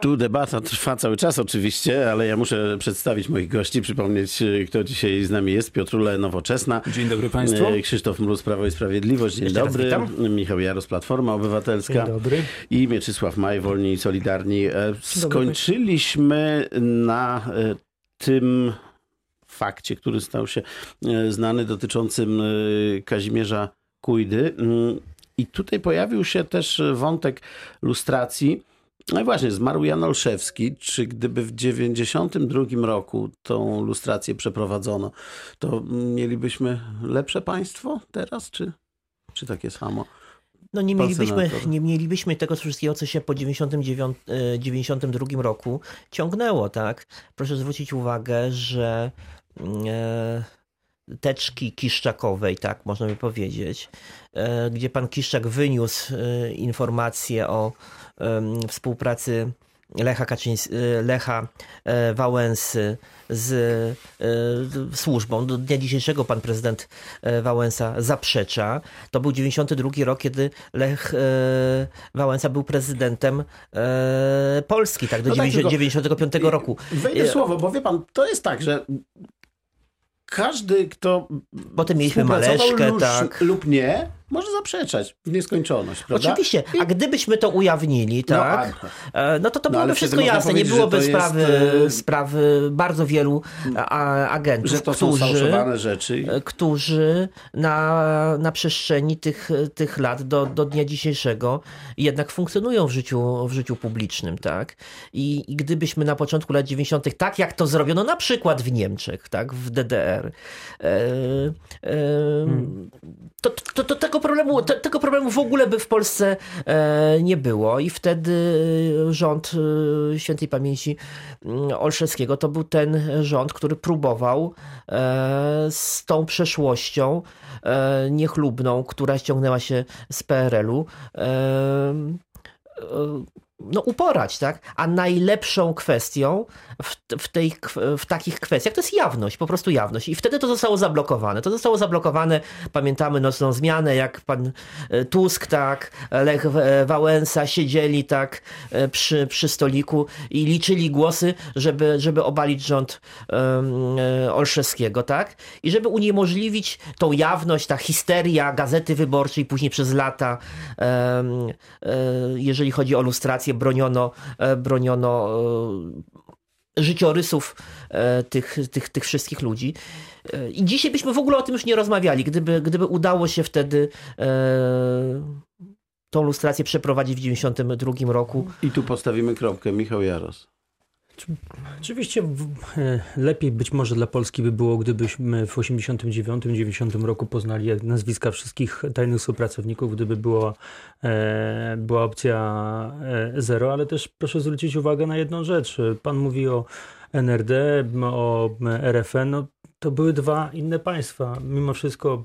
Tu debata trwa cały czas oczywiście, ale ja muszę przedstawić moich gości, przypomnieć kto dzisiaj z nami jest. Piotrule Nowoczesna. Dzień dobry Państwu. E, Krzysztof Mróz, Prawo i Sprawiedliwość. Dzień Jeszcze dobry. Michał Jaros, Platforma Obywatelska. Dzień dobry. I Mieczysław Maj, Wolni i Solidarni. E, skończyliśmy na e, tym fakcie, który stał się znany dotyczącym Kazimierza Kujdy. Mm, I tutaj pojawił się też wątek lustracji. No i właśnie, zmarł Jan Olszewski. Czy gdyby w 1992 roku tą lustrację przeprowadzono, to mielibyśmy lepsze państwo teraz, czy, czy takie samo? No nie mielibyśmy, nie mielibyśmy tego wszystkiego, co się po 1992 roku ciągnęło, tak? Proszę zwrócić uwagę, że e, teczki Kiszczakowej, tak można by powiedzieć, e, gdzie pan Kiszczak wyniósł e, informacje o współpracy Lecha, Kaczyńs e, Lecha Wałęsy z służbą. Do dnia dzisiejszego pan prezydent Wałęsa zaprzecza. To był 92 rok, kiedy Lech Wałęsa był prezydentem Polski, tak, do no tak, 95 roku. Wejdę słowo, bo wie pan, to jest tak, że każdy, kto Potem mieliśmy Maleszkę, lub, tak. lub nie, może zaprzeczać w nieskończoność, prawda? Oczywiście, a gdybyśmy to ujawnili, no, tak, no, no to to no, byłoby wszystko jasne, nie byłoby sprawy, jest... sprawy bardzo wielu agentów, że to którzy, są fałszowane rzeczy. którzy na, na przestrzeni tych, tych lat do, do dnia dzisiejszego jednak funkcjonują w życiu, w życiu publicznym, tak? I, I gdybyśmy na początku lat 90., tak jak to zrobiono na przykład w Niemczech, tak, w DDR, e, e, hmm. to, to, to, tego problemu, te, tego problemu w ogóle by w Polsce e, nie było. I wtedy rząd e, świętej pamięci mm, Olszewskiego to był ten rząd, który próbował e, z tą przeszłością e, niechlubną, która ściągnęła się z PRL-u e, e, no, uporać, tak? A najlepszą kwestią w, w, tej, w takich kwestiach to jest jawność, po prostu jawność. I wtedy to zostało zablokowane. To zostało zablokowane, pamiętamy nocną zmianę, jak pan e, Tusk, tak, Lech e, Wałęsa siedzieli tak e, przy, przy stoliku i liczyli głosy, żeby, żeby obalić rząd um, Olszewskiego, tak? I żeby uniemożliwić tą jawność, ta histeria Gazety Wyborczej później przez lata, um, jeżeli chodzi o lustrację, broniono, e, broniono e, życiorysów e, tych, tych, tych wszystkich ludzi. I dzisiaj byśmy w ogóle o tym już nie rozmawiali, gdyby, gdyby udało się wtedy tą lustrację przeprowadzić w 1992 roku. I tu postawimy kropkę. Michał Jaros. Oczywiście e, lepiej być może dla Polski by było, gdybyśmy w 89-90 roku poznali nazwiska wszystkich tajnych współpracowników, gdyby była, e, była opcja e, zero, ale też proszę zwrócić uwagę na jedną rzecz. Pan mówi o NRD, o RFN, no, to były dwa inne państwa. Mimo wszystko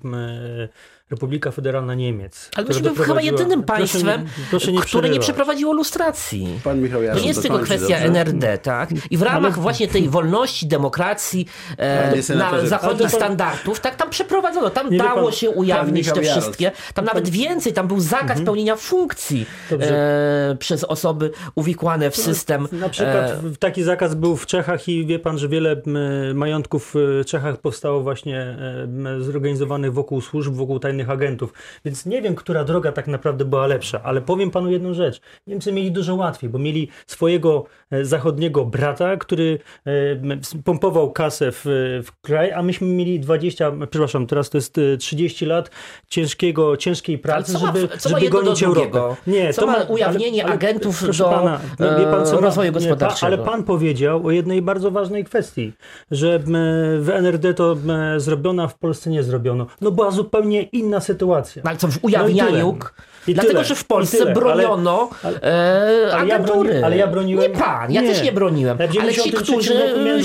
Republika Federalna Niemiec. Ale myśmy chyba jedynym państwem, proszę, proszę nie które nie przeprowadziło lustracji. Pan Michał To nie jest tylko kwestia dobrze? NRD, tak? I w ramach Ale... właśnie tej wolności, demokracji, e, na zachodnich pan... standardów, tak tam przeprowadzono. Tam nie dało pan... się ujawnić te wszystkie. Tam nawet więcej, tam był zakaz mhm. pełnienia funkcji e, przez osoby uwikłane w system. Na przykład e... taki zakaz był w Czechach i wie pan, że wiele majątków w Czechach powstało właśnie zorganizowanych wokół służb, wokół tajnych tajnych agentów. Więc nie wiem, która droga tak naprawdę była lepsza, ale powiem panu jedną rzecz. Niemcy mieli dużo łatwiej, bo mieli swojego e, zachodniego brata, który e, pompował kasę w, w kraj, a myśmy mieli 20, przepraszam, teraz to jest 30 e, lat ciężkiego, ciężkiej pracy, ma, żeby, żeby gonić Europę. Nie, co to ma ujawnienie ale, agentów do pana, wie pan, co rozwoju gospodarczego. ale pan powiedział o jednej bardzo ważnej kwestii, że w NRD to zrobiono, a w Polsce nie zrobiono. No była zupełnie inna inna sytuacja. Ale co w ujawnianiu no i Dlatego, tyle, że w Polsce broniono ale, e, ale, ja broni, ale ja broniłem... Nie pan, ja nie. też nie broniłem. Ja ale ci, którzy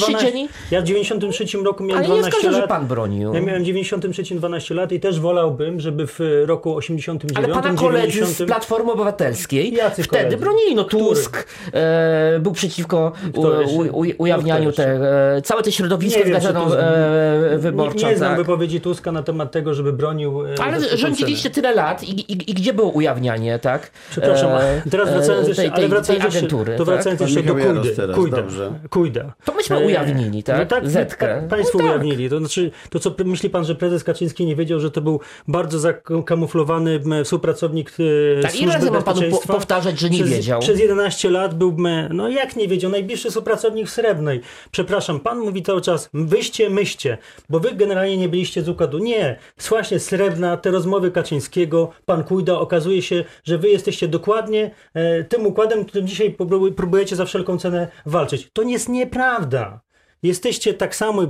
siedzieli... Ja w 93 roku miałem ale 12 nie lat. że pan bronił. Ja miałem w 93 12 lat i też wolałbym, żeby w roku 89 Ale pana koledzy 90... z Platformy Obywatelskiej Jacy wtedy koledzy? bronili. No Tusk e, był przeciwko u, u, u, ujawnianiu te, e, całe te środowisko z gazetą e, wyborczą. Nie, nie znam tak. wypowiedzi Tuska na temat tego, żeby bronił e, Ale rządziliście tyle lat i, i, i, gdzie było ujawnianie, tak? Przepraszam, e, teraz wracając jeszcze, tej, tej, ale wracając tej agentury, jeszcze, to wracając tak? jeszcze do Kujdy. Kujda. Kujda. To myśmy ujawnili, tak? No tak, Zetkę. Tak, państwo no tak. ujawnili. To znaczy, to co myśli pan, że prezes Kaczyński nie wiedział, że to był bardzo zakamuflowany współpracownik tak, służby ile razy mam panu po, powtarzać, że nie przez, wiedział? Przez 11 lat był, no jak nie wiedział, najbliższy współpracownik Srebrnej. Przepraszam, pan mówi cały czas, wyście, myście, bo wy generalnie nie byliście z układu. Nie, właśnie Srebrna, te rozmowy Kaczyńskiego, pan Kujda, okazuje się, że wy jesteście dokładnie e, tym układem, którym dzisiaj próbujecie za wszelką cenę walczyć. To nie jest nieprawda. Jesteście tak samo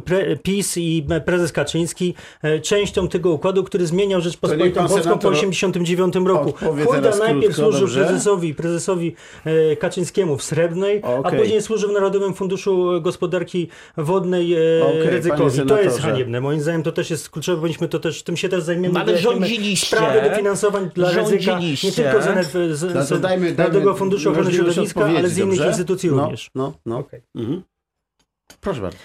PiS i prezes Kaczyński e, częścią tego układu, który zmieniał Rzeczpospolitą Polską po 1989 roku. Chujda najpierw służył dobrze? prezesowi, prezesowi e, Kaczyńskiemu w Srebrnej, okay. a później służył w Narodowym Funduszu Gospodarki Wodnej e, okay, Ryzykowi. To jest haniebne. Moim zdaniem to też jest kluczowe, powinniśmy to też, tym się też zajmiemy. Ale rządziliście. Sprawy dofinansowań dla ryzyka nie tylko z, z, z, z Narodowego Funduszu Ochrony Środowiska, ale z innych dobrze? instytucji no, również. No, no. Okay. Mhm. Proszę bardzo.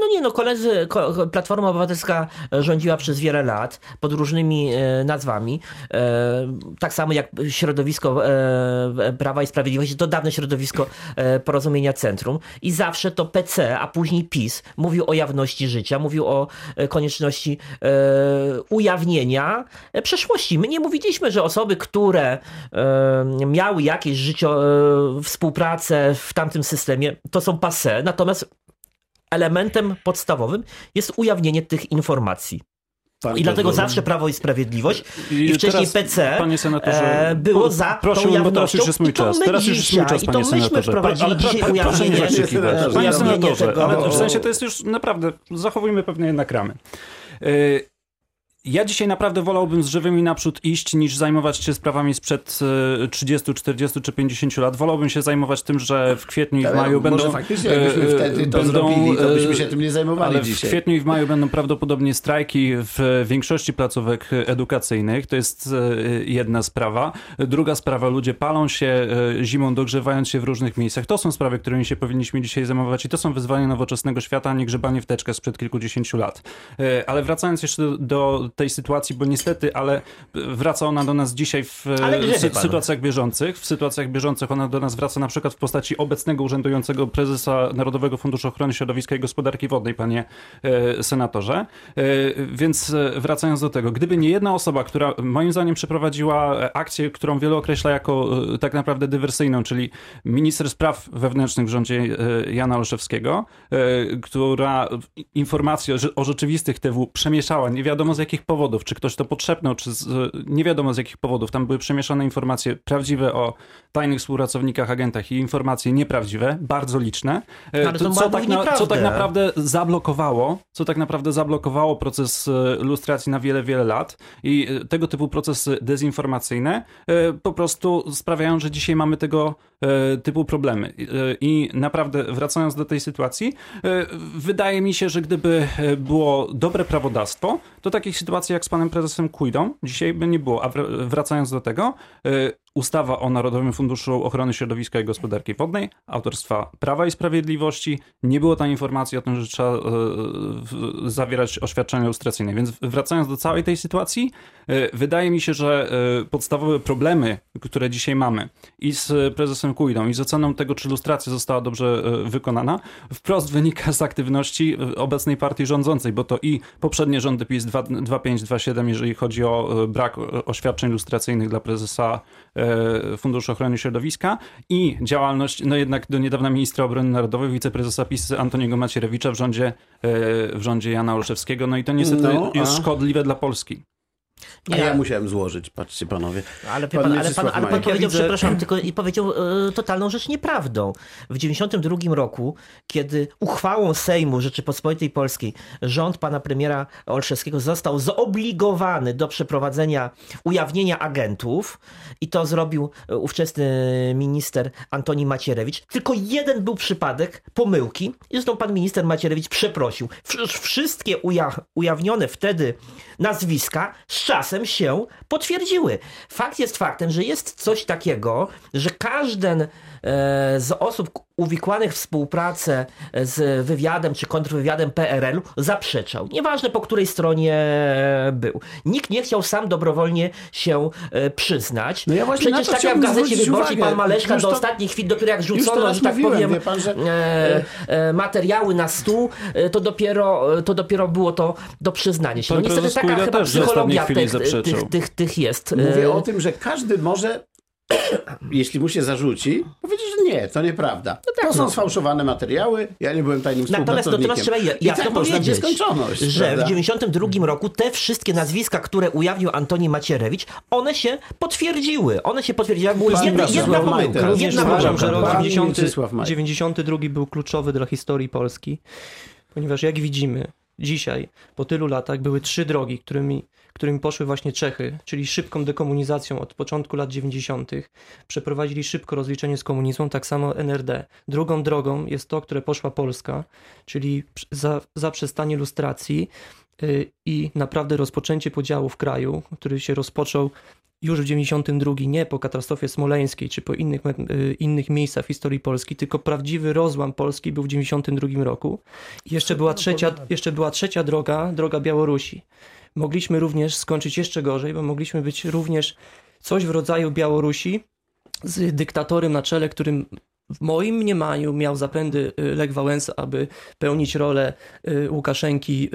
No nie, no koledzy, Platforma Obywatelska rządziła przez wiele lat pod różnymi e, nazwami. E, tak samo jak środowisko e, Prawa i Sprawiedliwości, to dawne środowisko Porozumienia Centrum. I zawsze to PC, a później PiS mówił o jawności życia, mówił o konieczności ujawnienia przeszłości. My nie mówiliśmy, że osoby, które miały jakieś życie, współpracę w tamtym systemie, to są passe. Natomiast elementem podstawowym jest ujawnienie tych informacji. Pan I dlatego zawsze Prawo i Sprawiedliwość i, i wcześniej PC panie senatorze, e, było po, za proszę, tą jawnością. Teraz już jest mój czas. Teraz już jest mój czas, panie senatorze. Ale dzisiaj pra, ujawnienie, proszę nie Panie senatorze, ale w sensie to jest już naprawdę, zachowujmy pewne jednak ramy. Y, ja dzisiaj naprawdę wolałbym z żywymi naprzód iść, niż zajmować się sprawami sprzed 30, e, 40 czy 50 lat. Wolałbym się zajmować tym, że w kwietniu i w maju będą... Może faktycznie, jakbyśmy e, wtedy to będą, zrobili, to byśmy się tym nie zajmowali ale dzisiaj. w kwietniu i w maju będą prawdopodobnie strajki w większości placówek edukacyjnych. To jest e, jedna sprawa. Druga sprawa, ludzie palą się zimą, dogrzewając się w różnych miejscach. To są sprawy, którymi się powinniśmy dzisiaj zajmować i to są wyzwania nowoczesnego świata, a nie grzebanie w teczkach sprzed kilkudziesięciu lat. Ale wracając jeszcze do tej sytuacji, bo niestety, ale wraca ona do nas dzisiaj w, w sytuacjach bieżących. W sytuacjach bieżących ona do nas wraca na przykład w postaci obecnego urzędującego prezesa Narodowego Funduszu Ochrony Środowiska i Gospodarki Wodnej, panie e, senatorze. E, więc e, wracając do tego, gdyby nie jedna osoba, która moim zdaniem przeprowadziła akcję, którą wielu określa jako tak naprawdę dywersyjną, czyli minister spraw wewnętrznych w rządzie Jana Olszewskiego, która informacje o rzeczywistych TW przemieszała, nie wiadomo z jakich powodów, czy ktoś to potrzepnął, czy z, nie wiadomo z jakich powodów. Tam były przemieszane informacje prawdziwe o tajnych współpracownikach, agentach i informacje nieprawdziwe, bardzo liczne. E, to, co, tak na, co tak naprawdę zablokowało, co tak naprawdę zablokowało proces e, lustracji na wiele, wiele lat i e, tego typu procesy dezinformacyjne po prostu sprawiają, że dzisiaj mamy tego typu problemy. I naprawdę wracając do tej sytuacji, wydaje mi się, że gdyby było dobre prawodawstwo, to takich sytuacji sytuacji jak z panem prezesem Kujdą dzisiaj by nie było. A wracając do tego, y, ustawa o Narodowym Funduszu Ochrony Środowiska i Gospodarki Wodnej, autorstwa Prawa i Sprawiedliwości, nie było tam informacji o tym, że trzeba y, zawierać oświadczenia lustracyjne. Więc wracając do całej tej sytuacji, y, wydaje mi się, że podstawowe problemy, które dzisiaj mamy i z prezesem Kujdą, i z oceną tego, czy lustracja została dobrze wykonana, wprost wynika z aktywności obecnej partii rządzącej, bo to i poprzednie rządy PiS 2.5 527, jeżeli chodzi o e, brak oświadczeń lustracyjnych dla prezesa e, Funduszu Ochrony Środowiska i działalność, no jednak do niedawna ministra obrony narodowej, wiceprezesa PiS Antoniego Macierewicza w rządzie, e, w rządzie Jana Olszewskiego. No i to niestety no, jest szkodliwe dla Polski. Nie, A ja musiałem złożyć, patrzcie panowie. Ale pan, pan ale pan, ale pan powiedział, widzę... przepraszam, tylko i powiedział e, totalną rzecz nieprawdą. W 92 roku, kiedy uchwałą Sejmu Rzeczypospolitej Polskiej rząd pana premiera Olszewskiego został zobligowany do przeprowadzenia ujawnienia agentów i to zrobił e, ówczesny minister Antoni Macierewicz, tylko jeden był przypadek pomyłki i zresztą pan minister Macierewicz przeprosił. Wszystkie uja ujawnione wtedy nazwiska czasem się potwierdziły. Fakt jest faktem, że jest coś takiego, że każdy e, z osób uwikłanych w współpracę z wywiadem czy kontrwywiadem PRL-u zaprzeczał. Nieważne po której stronie był. Nikt nie chciał sam dobrowolnie się e, przyznać. No ja właśnie Przecież tak jak w Gazecie Wyborczej uwagę. pan Maleszka Już do to- ostatnich chwil, dopiero jak rzucono, że tak mówiłem, powiem, wie pan, że- e, e, materiały na stół, e, to dopiero, to dopiero było to do przyznania się. No niestety taka chyba psychologia tych, tych, tych, tych jest. Mówię E, o tym, że każdy może, jeśli mu się zarzuci, powiedzieć, że nie, to nieprawda. to są sfałszowane materiały, ja nie byłem tajnym Natomiast no, teraz trzeba je- I jasno tak można że prawda? w 92 roku te wszystkie nazwiska, które ujawnił Antoni Macierewicz, one się potwierdziły. One się potwierdziły. Pan jedna, jedna pomyłka. Jedna Uważam, że rok Pan 90, Mieczysław Maj. 92 był kluczowy dla historii Polski, ponieważ jak widzimy dzisiaj, po tylu latach, były trzy drogi, którymi, którymi poszły właśnie Czechy, czyli szybką dekomunizacją od początku lat 90. Przeprowadzili szybko rozliczenie z komunizmem, tak samo NRD. Drugą drogą jest to, które poszła Polska, czyli za, zaprzestanie lustracji y, i naprawdę rozpoczęcie podziału w kraju, który się rozpoczął już w 92 nie po katastrofie smoleńskiej czy po innych, y, innych miejscach w historii Polski, tylko prawdziwy rozłam Polski był w 92 roku. I jeszcze była trzecia, jeszcze była trzecia droga, droga Białorusi. Mogliśmy również skończyć jeszcze gorzej, bo mogliśmy być również coś w rodzaju Białorusi z dyktatorem na czele, którym w moim mniemaniu miał zapędy y, Lech Wałęsa, aby pełnić rolę y, Łukaszenki y,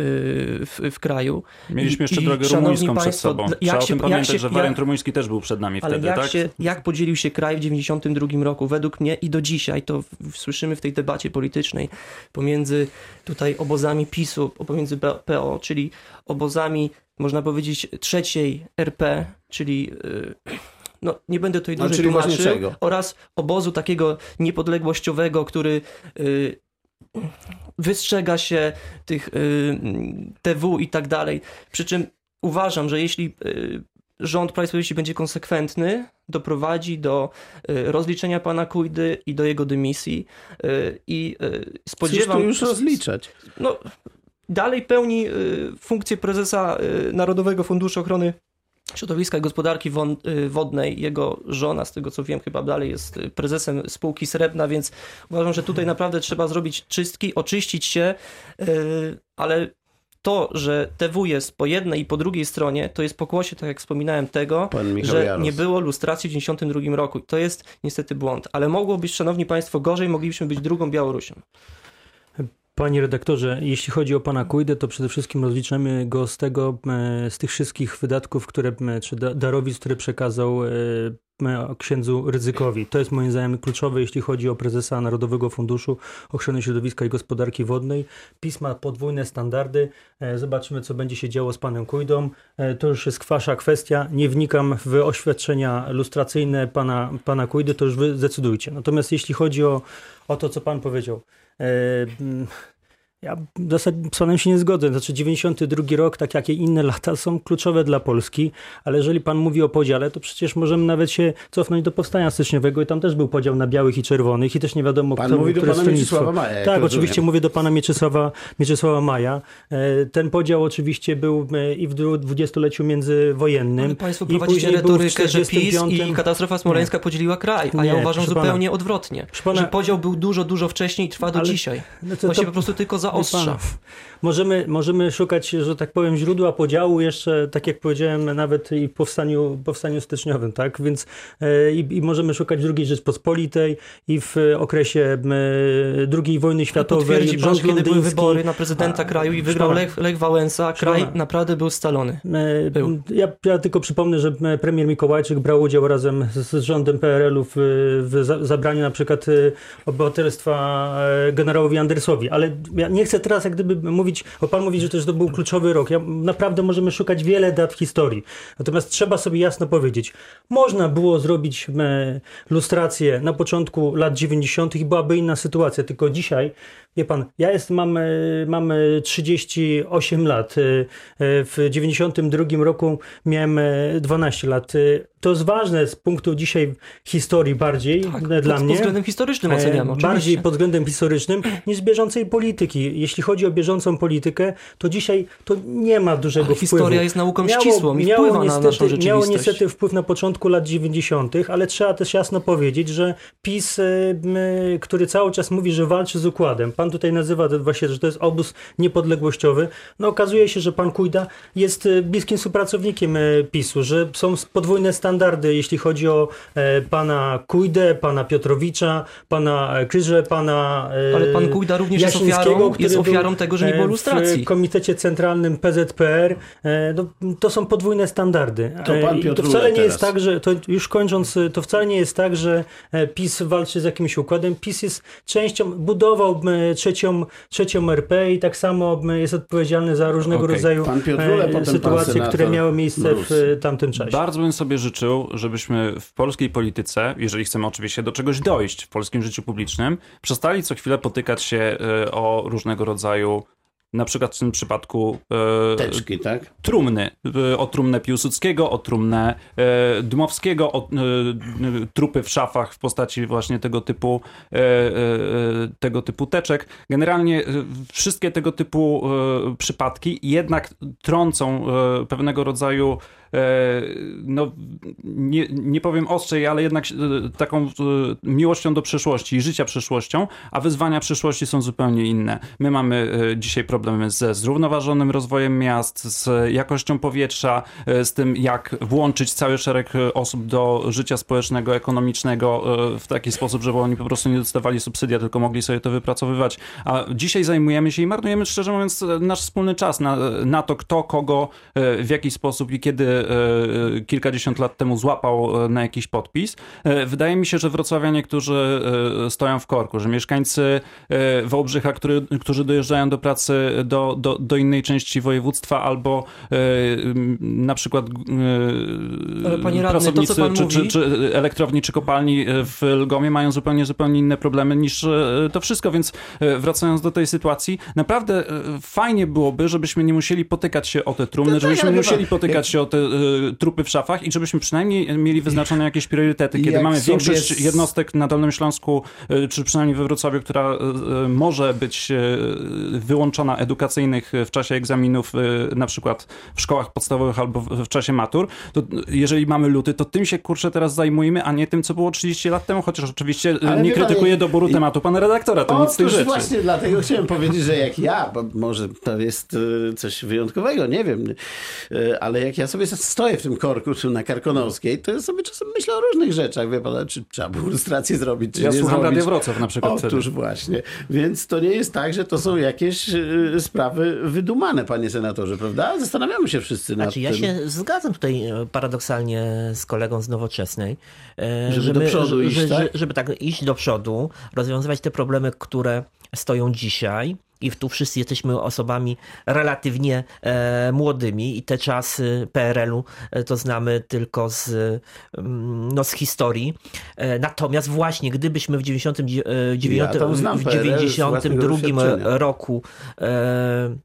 w, w kraju. Mieliśmy jeszcze I- drogę rumuńską przed państwo, sobą. jak Trzeba o się- tym jak pamiętać, się- że jak- wariant rumuński też był przed nami Ale wtedy, jak, tak? się, jak podzielił się kraj w 92 roku, według mnie i do dzisiaj, to w, słyszymy w tej debacie politycznej pomiędzy tutaj obozami PiSu, pomiędzy PO, czyli obozami, można powiedzieć, trzeciej RP, czyli y, no, nie będę tutaj No, dłużej właśnie tłumaczył, oraz obozu takiego niepodległościowego, który y, wystrzega się tych y, TW i tak dalej. Przy czym uważam, że jeśli y, rząd Prawa i Sprawiedliwości będzie konsekwentny, doprowadzi do y, rozliczenia pana Kujdy i do jego dymisji y, i y, spodziewam... tu już rozliczać. No, dalej pełni funkcję prezesa Narodowego Funduszu Ochrony Środowiska i Gospodarki y, Wodnej. Jego żona, z tego co wiem, chyba dalej jest prezesem spółki Srebrna, więc uważam, że tutaj naprawdę trzeba zrobić czystki, oczyścić się, y, ale to, że TW jest po jednej i po drugiej stronie, to jest pokłosie, tak jak wspominałem, tego, że Jaros. nie było lustracji w 1992 roku. To jest niestety błąd, ale mogło być, szanowni państwo, gorzej, moglibyśmy być drugą Białorusią. Panie redaktorze, jeśli chodzi o pana Kujdę, to przede wszystkim rozliczamy go z tego, e, z tych wszystkich wydatków, które, e, czy da- darowizn, które przekazał e, księdzu Ryzykowi. To jest moim zdaniem kluczowe, jeśli chodzi o prezesa Narodowego Funduszu Ochrony Środowiska i Gospodarki Wodnej. Pisma podwójne standardy. Zobaczymy, co będzie się działo z panem Kujdą. To już jest wasza kwestia. Nie wnikam w oświadczenia lustracyjne pana, pana Kujdy, to już wy zdecydujcie. Natomiast jeśli chodzi o, o to, co pan powiedział, E, mm, Ja w zasadzie z panem się nie zgodzę. Znaczy 92 rok, tak jak i inne lata, są kluczowe dla Polski, ale jeżeli pan mówi o podziale, to przecież możemy nawet się cofnąć do powstania styczniowego i tam też był podział na białych i czerwonych i też nie wiadomo, Pan kto, mówi do pana. Mieczysława Maja. Tak, rozumiem. oczywiście mówię do pana Mieczysława, Mieczysława Maja. E, Ten podział oczywiście był e, i w dwu- dwudziestoleciu międzywojennym. Ale państwo i prowadzicie później był w retorykę, że PiS 45. i katastrofa smoleńska podzieliła kraj, a ja Nie, uważam proszę pana. zupełnie odwrotnie. Pana- że podział był dużo, dużo wcześniej i trwa do Ale- dzisiaj. No to- to- po prostu tylko Wie ausschafft. Możemy, możemy szukać, że tak powiem, źródła podziału jeszcze, tak jak powiedziałem, nawet i w powstaniu, powstaniu styczniowym, tak? Więc e, i, i możemy szukać II Rzeczpospolitej i w okresie II wojny światowej. Potwierdzi pan, kiedy były wybory na prezydenta A, kraju i wygrał. Lech, Lech Wałęsa, kraj naprawdę był stalony. Był. Ja, ja tylko przypomnę, że premier Mikołajczyk brał udział razem z, rządem PRL-u w, w za- zabraniu na przykład e, obywatelstwa e, generałowi Andersowi. Ale ja nie chcę teraz jak gdyby mówić, bo pan mówi, że też to był kluczowy rok. Ja, naprawdę możemy szukać wiele dat w historii. Natomiast trzeba sobie jasno powiedzieć, można było zrobić e, lustrację na początku lat 90. i byłaby inna sytuacja. Tylko dzisiaj Wie pan, ja jest, mam, e, mam e, 38 lat. E, e, W 92 roku miałem e, 12 lat. E, To jest ważne z punktu dzisiaj historii bardziej Tak, e, dla pod, mnie. pod względem historycznym E, oceniamy, Bardziej oczywiście. pod względem historycznym niż bieżącej polityki. Jeśli chodzi o bieżącą politykę, to dzisiaj to nie ma dużego Ale wpływu. historia jest nauką ścisłą i wpływa na naszą rzeczywistość. Miało niestety wpływ na początku lat 90., ale trzeba też jasno powiedzieć, że PiS, e, który cały czas mówi, że walczy z układem, pan tutaj nazywa to właśnie, że to jest obóz niepodległościowy, no okazuje się, że pan Kujda jest e, bliskim współpracownikiem e, PiSu, że są podwójne standardy, jeśli chodzi o e, pana Kujdę, pana Piotrowicza, pana Kryże, pana Ale pan Kujda również jest ofiarą, jest ofiarą tego, że nie było lustracji. W Komitecie Centralnym PZPR no, to są podwójne standardy. To pan Piotr to wcale nie jest teraz. tak, że to już kończąc, to wcale nie jest tak, że PiS walczy z jakimś układem. PiS jest częścią, budował trzecią, trzecią RP i tak samo jest odpowiedzialny za różnego Okej. rodzaju e, sytuacje, które miały miejsce w tamtym czasie. Bardzo bym sobie życzył, żebyśmy w polskiej polityce, jeżeli chcemy oczywiście do czegoś dojść w polskim życiu publicznym, przestali co chwilę potykać się e, o różnego rodzaju, na przykład w tym przypadku e, Teczki, tak? trumny. E, O trumnę Piłsudskiego, o trumnę e, Dmowskiego, o e, trupy w szafach w postaci właśnie tego typu, e, e, tego typu teczek. Generalnie wszystkie tego typu przypadki jednak trącą pewnego rodzaju no, nie, nie powiem ostrzej, ale jednak e, taką e, miłością do przyszłości i życia przyszłością, a wyzwania przyszłości są zupełnie inne. My mamy e, dzisiaj problemy ze zrównoważonym rozwojem miast, z jakością powietrza, e, z tym jak włączyć cały szereg e, osób do życia społecznego, ekonomicznego e, w taki sposób, żeby oni po prostu nie dostawali subsydia, tylko mogli sobie to wypracowywać. A dzisiaj zajmujemy się i marnujemy, szczerze mówiąc, e, nasz wspólny czas na, na to, kto kogo e, w jaki sposób i kiedy e, kilkadziesiąt lat temu złapał e, na jakiś podpis. E, Wydaje mi się, że wrocławianie, którzy e, stoją w korku, że mieszkańcy e, Wałbrzycha, który, którzy dojeżdżają do pracy do, do, do innej części województwa albo e, na przykład e, panie radny, to, co pracownicy pan czy, mówi- czy, czy elektrowni czy kopalni e, w Lgomie mają zupełnie, zupełnie inne problemy niż e, to wszystko, więc e, wracając do tej sytuacji, naprawdę e, fajnie byłoby, żebyśmy nie musieli potykać się o te trumny, No tak, żebyśmy nie musieli potykać się o te e, trupy w szafach i żebyśmy przynajmniej mieli wyznaczone jakieś priorytety. Kiedy Jak mamy większość jednostek na Dolnym Śląsku, e, czy przynajmniej we Wrocławiu, która e, może być wyłączona edukacyjnych w czasie egzaminów, na przykład w szkołach podstawowych albo w, czasie matur, to jeżeli mamy luty, to tym się kurczę teraz zajmujemy, a nie tym, co było 30 lat temu, chociaż oczywiście Ale nie krytykuję jak- doboru tematu pana redaktora, to nic z tych rzeczy. właśnie dlatego chciałem powiedzieć, że jak ja, bo może to jest coś wyjątkowego, nie wiem, ale jak ja sobie stoję w tym korku czy na Karkonoskiej, to ja sobie czasem myślę o różnych rzeczach, wie pan, czy trzeba było lustrację zrobić, czy Ja nie słucham zrobić. Radio Wrocław na przykład wtedy. Otóż właśnie. Więc to nie jest tak, że to są jakieś e, sprawy wydumane, panie senatorze, prawda? Zastanawiamy się wszyscy nad Znaczy, ja tym. się zgadzam tutaj e, paradoksalnie z kolegą z Nowoczesnej, e, Żeby do przodu iść, że, tak? żeby tak iść do przodu, rozwiązywać te problemy, które stoją dzisiaj. I tu wszyscy jesteśmy osobami relatywnie e, młodymi i te czasy PRL-u e, to znamy tylko z, mm, no, z historii. E, natomiast właśnie, gdybyśmy w 99, Ja tam znam w PRL z własnego 92 doświadczenia. roku e,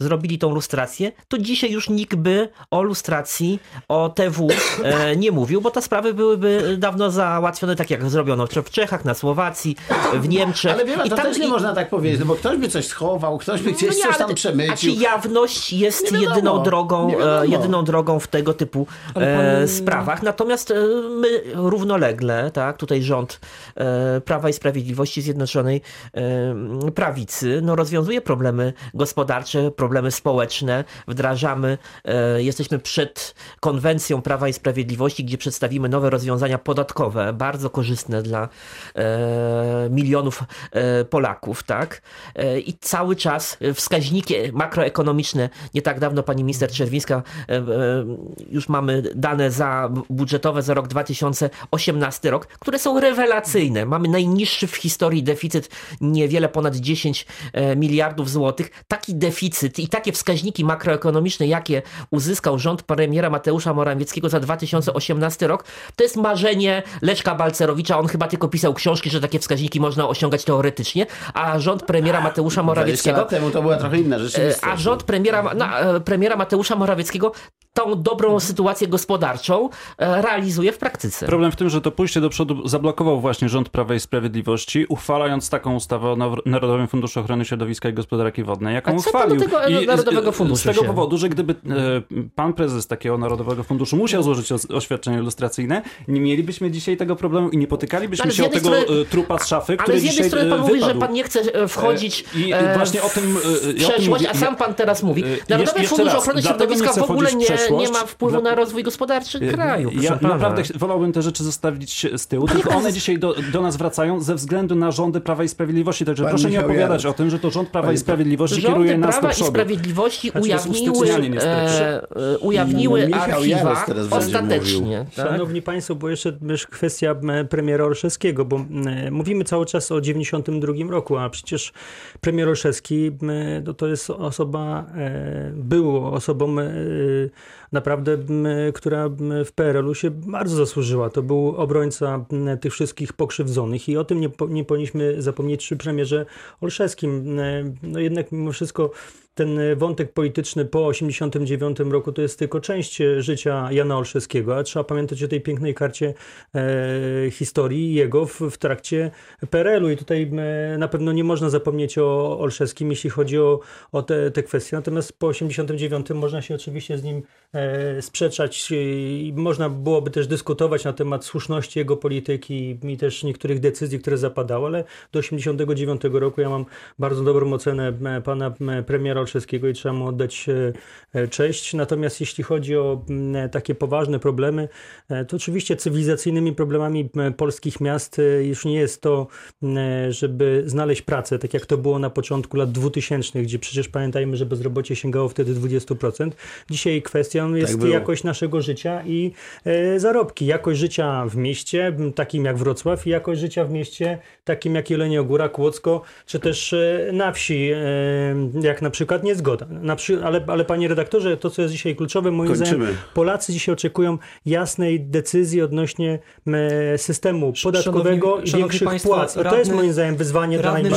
zrobili tą lustrację, to dzisiaj już nikt by o lustracji, o TW e, nie mówił, bo te sprawy byłyby dawno załatwione tak jak zrobiono w Czechach, na Słowacji, w Niemczech. Ale wie pan, I to tam- też nie i- można tak powiedzieć, no bo ktoś by coś schował, ktoś by gdzieś no nie, coś tam przemycił. A czy jawność jest wiadomo, jedyną drogą, e, jedyną drogą w tego typu e, pan- sprawach? Natomiast e, my równolegle, tak, tutaj rząd Prawa i Sprawiedliwości Zjednoczonej Prawicy, no rozwiązuje problemy gospodarcze, problemy społeczne, wdrażamy, e, jesteśmy przed konwencją Prawa i Sprawiedliwości, gdzie przedstawimy nowe rozwiązania podatkowe, bardzo korzystne dla e, milionów e, Polaków, tak? I cały czas wskaźniki makroekonomiczne, nie tak dawno pani minister Czerwińska, już mamy dane za budżetowe za rok 2018 rok, które są rewelacyjne. Mamy najniższy w historii deficyt, niewiele ponad 10 e, miliardów złotych. Taki deficyt deficyt i takie wskaźniki makroekonomiczne, jakie uzyskał rząd premiera Mateusza Morawieckiego za 2018 rok, to jest marzenie Leszka Balcerowicza. On chyba tylko pisał książki, że takie wskaźniki można osiągać teoretycznie, a rząd premiera Mateusza 20 Morawieckiego temu to była trochę inna E, rzeczywistość. A rząd premiera, e, premiera Mateusza Morawieckiego tą dobrą sytuację gospodarczą e, realizuje w praktyce. Problem w tym, że to pójście do przodu zablokował właśnie rząd Prawa i Sprawiedliwości, uchwalając taką ustawę o Narodowym Funduszu Ochrony Środowiska i Gospodarki Wodnej, jaką A co uchwalił. do tego I Narodowego Funduszu Z tego się- powodu, że gdyby e, pan prezes takiego Narodowego Funduszu musiał złożyć oświadczenie ilustracyjne, nie mielibyśmy dzisiaj tego problemu i nie potykalibyśmy Ale się o tego strony- e, trupa z szafy, który Ale z jednej dzisiaj strony pan e, mówi, że wypadł. pan nie chce wchodzić I e, właśnie o tym, e, w ja o tym przeszłość, mówię. a sam pan teraz mówi. Narodowy Fundusz raz, Ochrony Środowiska w ogóle nie, przeszłość. Nie ma wpływu Dla- na rozwój gospodarczy kraju. Ja pana. naprawdę wolałbym te rzeczy zostawić z tyłu, niech tylko pan one dzisiaj do, do nas wracają ze względu na rządy Prawa i Sprawiedliwości. Także Pan proszę nie opowiadać Jarosz. o tym, że to rząd Prawa Panie- i Sprawiedliwości Rządy kieruje nas do Prawa i przodu. Sprawiedliwości Znaczy, ujawniły, e, e, ujawniły No, archiwa ostatecznie. Tak? Szanowni Państwo, bo jeszcze kwestia premiera Olszewskiego, bo mówimy cały czas o 92 roku, a przecież premier Olszewski no, to jest osoba, e, był osobą e, naprawdę, która w PRL-u się bardzo zasłużyła. To był obrońca tych wszystkich pokrzywdzonych i o tym nie, nie powinniśmy zapomnieć przy premierze Olszewskim. No jednak mimo wszystko ten wątek polityczny po 89 roku to jest tylko część e, życia Jana Olszewskiego, a trzeba pamiętać o tej pięknej karcie e, historii jego w, w trakcie PRL-u i tutaj e, na pewno nie można zapomnieć o Olszewskim, jeśli chodzi o, o te, te kwestie. Natomiast po 89 można się oczywiście z nim e, sprzeczać i można byłoby też dyskutować na temat słuszności jego polityki i też niektórych decyzji, które zapadały, ale do 89 roku ja mam bardzo dobrą ocenę e, pana e, premiera Olszewskiego i trzeba mu oddać e, e, cześć. Natomiast jeśli chodzi o m, takie poważne problemy, e, to oczywiście cywilizacyjnymi problemami polskich miast e, już nie jest to, żeby znaleźć pracę, tak jak to było na początku lat 2000, gdzie przecież pamiętajmy, że bezrobocie sięgało wtedy 20%. Dzisiaj kwestią jest było. jakość naszego życia i e, zarobki. Jakość życia w mieście, takim jak Wrocław i jakość życia w mieście takim jak Jelenia Góra, Kłodzko, czy też e, na wsi, e, jak na przykład Niezgoda. Na przy, ale, ale panie redaktorze, to co jest dzisiaj kluczowe, moim Kończymy. zdaniem Polacy dzisiaj oczekują jasnej decyzji odnośnie systemu podatkowego Szanowni- i większych państwo, płac. I to jest moim zdaniem wyzwanie dla Majt,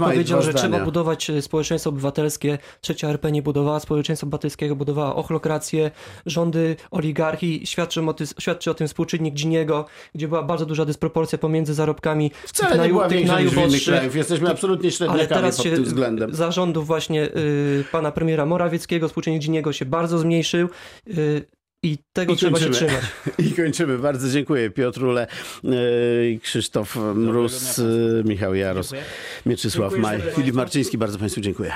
powiedział, że trzeba budować e, społeczeństwo obywatelskie. Trzecia RP nie budowała społeczeństwa obywatelskiego, budowała ochlokrację, rządy oligarchii. Świadczy o, tym, świadczy o tym współczynnik Giniego, gdzie była bardzo duża dysproporcja pomiędzy zarobkami Wcale nie niż w innych najuboższych. krajów. Jesteśmy absolutnie średniakami pod tym względem. zarządów właśnie y, pana premiera Morawieckiego, współczynnik Giniego się bardzo zmniejszył. Y, I tego I trzeba się trzymać. I kończymy. Bardzo dziękuję. Piotr Ule, yy, Krzysztof Mróz, Michał Jaros, Mieczysław Dziękuję Maj. Filip Marczyński. Bardzo Państwu dziękuję.